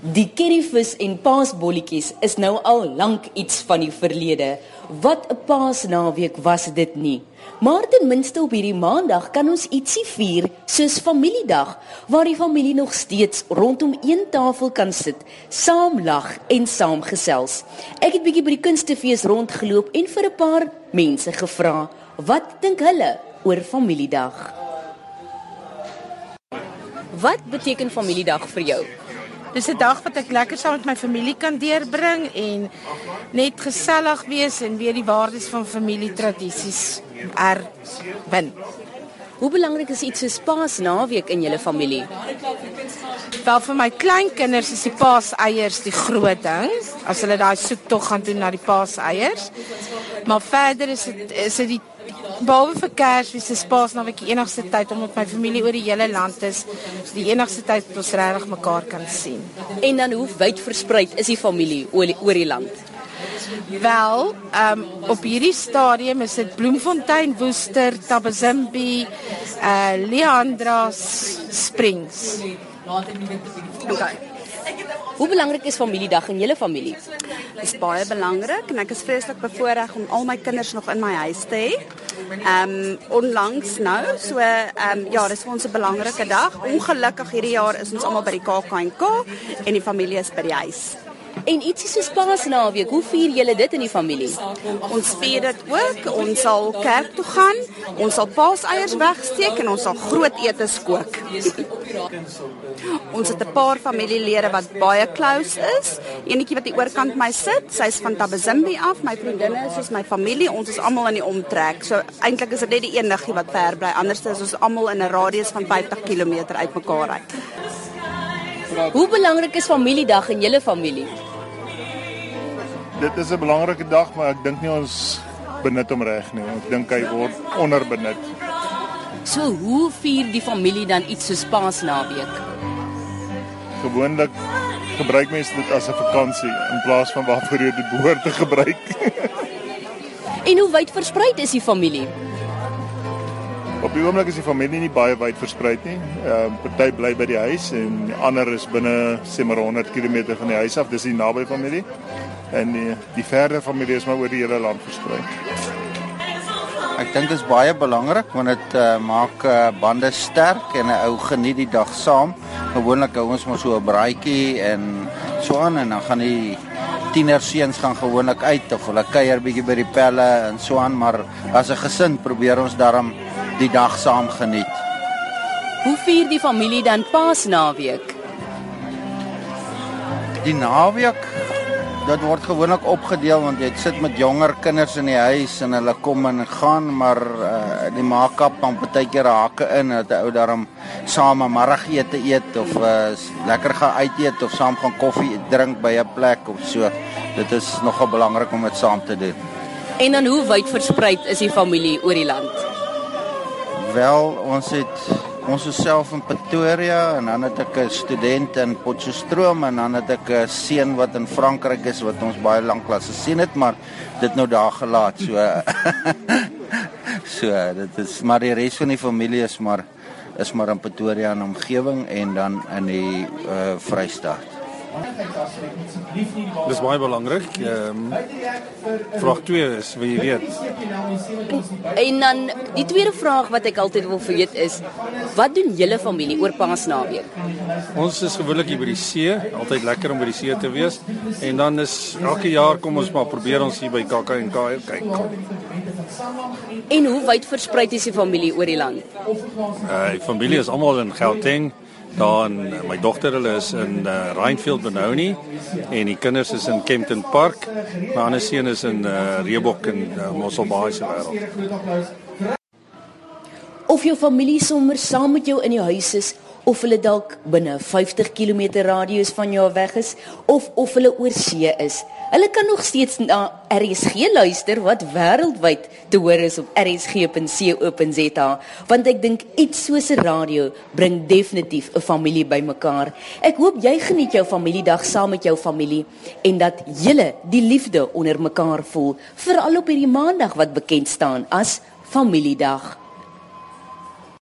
Die curryvis en paasbolletjies is nou al lank iets van die verlede. Wat 'n paasnaweek was dit nie. Maar ten minste op hierdie maandag kan ons ietsie vier soos familiedag waar die familie nog steeds rondom een tafel kan sit, saam lag en saam gesels. Ek het bietjie by die kunstefees rondgeloop en vir 'n paar mense gevra, wat dink hulle oor familiedag? Wat beteken familiedag vir jou? Dis 'n dag wat ek lekker saam met my familie kan deurbring en net gesellig wees en weer die waardes van familietradisies erwin. Hoe belangrik is iets soos Paasnaweek in julle familie? Wel vir my kleinkinders is die Paaseiers die groot ding. As hulle daai soek tog gaan doen na die Paaseiers. Maar verder is dit is dit die behalwe vir Kersfees is Paasnaweek die enigste tyd om met my familie oor die hele land is. Die enigste tyd wat ons regtig mekaar kan sien. En dan hoe wyd versprei is die familie oor die, oor die land? Wel, ehm um, op hierdie stadium is dit Bloemfontein, Woester, Tabazimbi, eh uh, Leandras Springs. Okay. Hoe belangrik is familiedag in julle familie? Dit is baie belangrik en ek is vreeslik bevoorreg om al my kinders nog in my huis te hê. Ehm um, onlangs nou, so ehm um, ja, dis vir ons 'n belangrike dag. Ongelukkig hierdie jaar is ons almal by die KAK&K en die familie is by die huis. En ietsie soos Paasnaweek, hoe vier julle dit in die familie? Ons vier dit ook. Ons sal kerk toe gaan. Ons sal paaseiers wegsteek en ons sal groot etes kook. ons het 'n paar familielede wat baie close is. Eenetjie wat hier oorkant my sit, sy's van Tabazimbi af. My vriendinne is soos my familie. Ons is almal in die omtrek. So eintlik is dit net die eniggie wat ver bly. Anders is ons almal in 'n radius van 50 km uitmekaar uit. Hoe belangrik is familiedag in julle familie? Dit is 'n belangrike dag, maar ek dink nie ons benut hom reg nie. Ek dink hy word onderbenut. So hoe vier die familie dan iets soos Paasnaweek? Gewoonlik gebruik mense dit as 'n vakansie in plaas van waarvoor jy dit behoort te gebruik. en hoe wyd versprei is die familie? Op die oomblik is die familie nie baie wyd versprei nie. Ehm uh, party bly by die huis en ander is binne sê maar 100 km van die huis af. Dis die naby familie. En die, die verder familie is maar oor die hele land versprei. Ek dink dit is baie belangrik want dit uh, maak uh, bande sterk en 'n ou geniet die dag saam. Gewoonlik hou ons maar so 'n braaitjie en so aan en dan gaan die tienerseuns gaan gewoonlik uit of hulle kuier bietjie by die pelle en so aan, maar as 'n gesin probeer ons daarom die dag saam geniet. Hoe vier die familie dan Paasnaweek? Die naweek dit word gewoonlik opgedeel want jy sit met jonger kinders in die huis en hulle kom en gaan maar uh, die maak-up dan baie keer hake in dat 'n ou daarom saam 'n middagete eet of uh, lekker gaan uit eet of saam gaan koffie drink by 'n plek of so. Dit is nogal belangrik om dit saam te doen. En dan hoe wyd versprei is die familie oor die land? Wel, ons het ons is self in Pretoria en dan het ek 'n student in Potchefstroom en dan het ek 'n seun wat in Frankryk is wat ons baie lank klas gesien het, maar dit nou daar gelaat. So So, dit is maar die res van die familie is maar is maar in Pretoria en omgewing en dan in die uh Vrystaat. Dis baie belangrik. Ehm um, vraag 2 is, wil jy weet? En dan die tweede vraag wat ek altyd wil weet is, wat doen julle familie oor Paasnaweek? Ons is gewoonlik hier by die see, altyd lekker om by die see te wees. En dan is elke jaar kom ons maar probeer ons hier by KAK&K kyk. En hoe wyd versprei is die familie oor die land? Uh, die familie is almal in Gauteng daar in my dogter hulle is in uh, Rhinefield Benoni en die kinders is in Kempton Park. My ander seun is in uh, Reebok in uh, Mosselbaai se wêreld. Of jou familie sommer saam met jou in die huis is of hulle dalk binne 50 km radius van jou weg is of of hulle oor see is. Hulle kan nog steeds na RSG luister wat wêreldwyd te hoor is op rsg.co.za want ek dink iets soos 'n radio bring definitief 'n familie bymekaar. Ek hoop jy geniet jou familiedag saam met jou familie en dat julle die liefde onder mekaar voel veral op hierdie maandag wat bekend staan as familiedag.